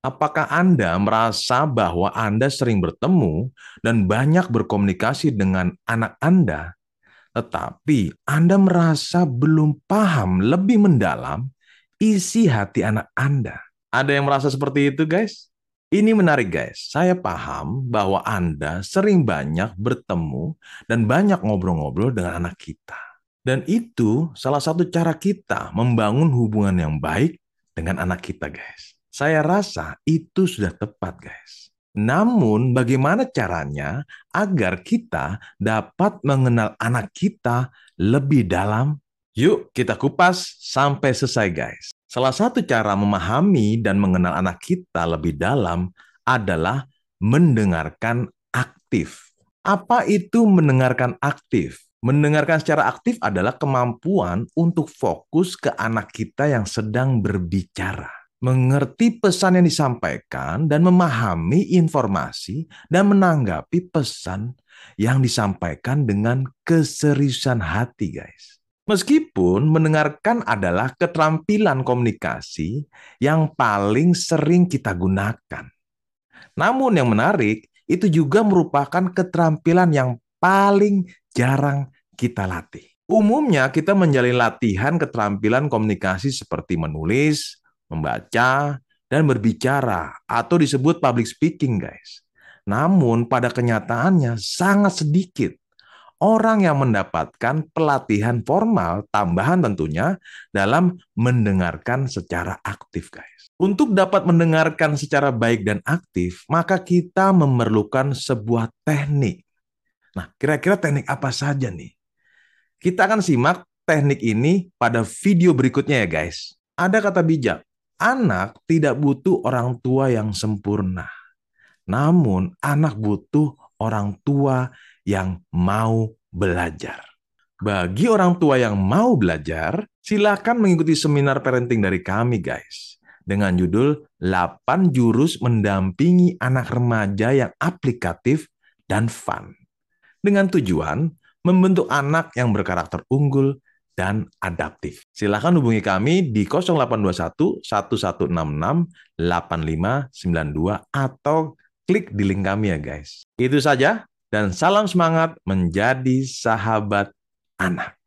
Apakah Anda merasa bahwa Anda sering bertemu dan banyak berkomunikasi dengan anak Anda, tetapi Anda merasa belum paham lebih mendalam isi hati anak Anda? Ada yang merasa seperti itu, guys? Ini menarik, guys. Saya paham bahwa Anda sering banyak bertemu dan banyak ngobrol-ngobrol dengan anak kita. Dan itu salah satu cara kita membangun hubungan yang baik dengan anak kita, guys. Saya rasa itu sudah tepat, guys. Namun, bagaimana caranya agar kita dapat mengenal anak kita lebih dalam? Yuk, kita kupas sampai selesai, guys. Salah satu cara memahami dan mengenal anak kita lebih dalam adalah mendengarkan aktif. Apa itu mendengarkan aktif? Mendengarkan secara aktif adalah kemampuan untuk fokus ke anak kita yang sedang berbicara mengerti pesan yang disampaikan dan memahami informasi dan menanggapi pesan yang disampaikan dengan keseriusan hati, guys. Meskipun mendengarkan adalah keterampilan komunikasi yang paling sering kita gunakan. Namun yang menarik, itu juga merupakan keterampilan yang paling jarang kita latih. Umumnya kita menjalin latihan keterampilan komunikasi seperti menulis, membaca, dan berbicara atau disebut public speaking, guys. Namun pada kenyataannya sangat sedikit orang yang mendapatkan pelatihan formal tambahan tentunya dalam mendengarkan secara aktif, guys. Untuk dapat mendengarkan secara baik dan aktif, maka kita memerlukan sebuah teknik. Nah, kira-kira teknik apa saja nih? Kita akan simak teknik ini pada video berikutnya ya, guys. Ada kata bijak, Anak tidak butuh orang tua yang sempurna. Namun anak butuh orang tua yang mau belajar. Bagi orang tua yang mau belajar, silakan mengikuti seminar parenting dari kami guys. Dengan judul 8 jurus mendampingi anak remaja yang aplikatif dan fun. Dengan tujuan membentuk anak yang berkarakter unggul dan adaptif. Silahkan hubungi kami di 0821 1166 8592 atau klik di link kami ya guys. Itu saja dan salam semangat menjadi sahabat anak.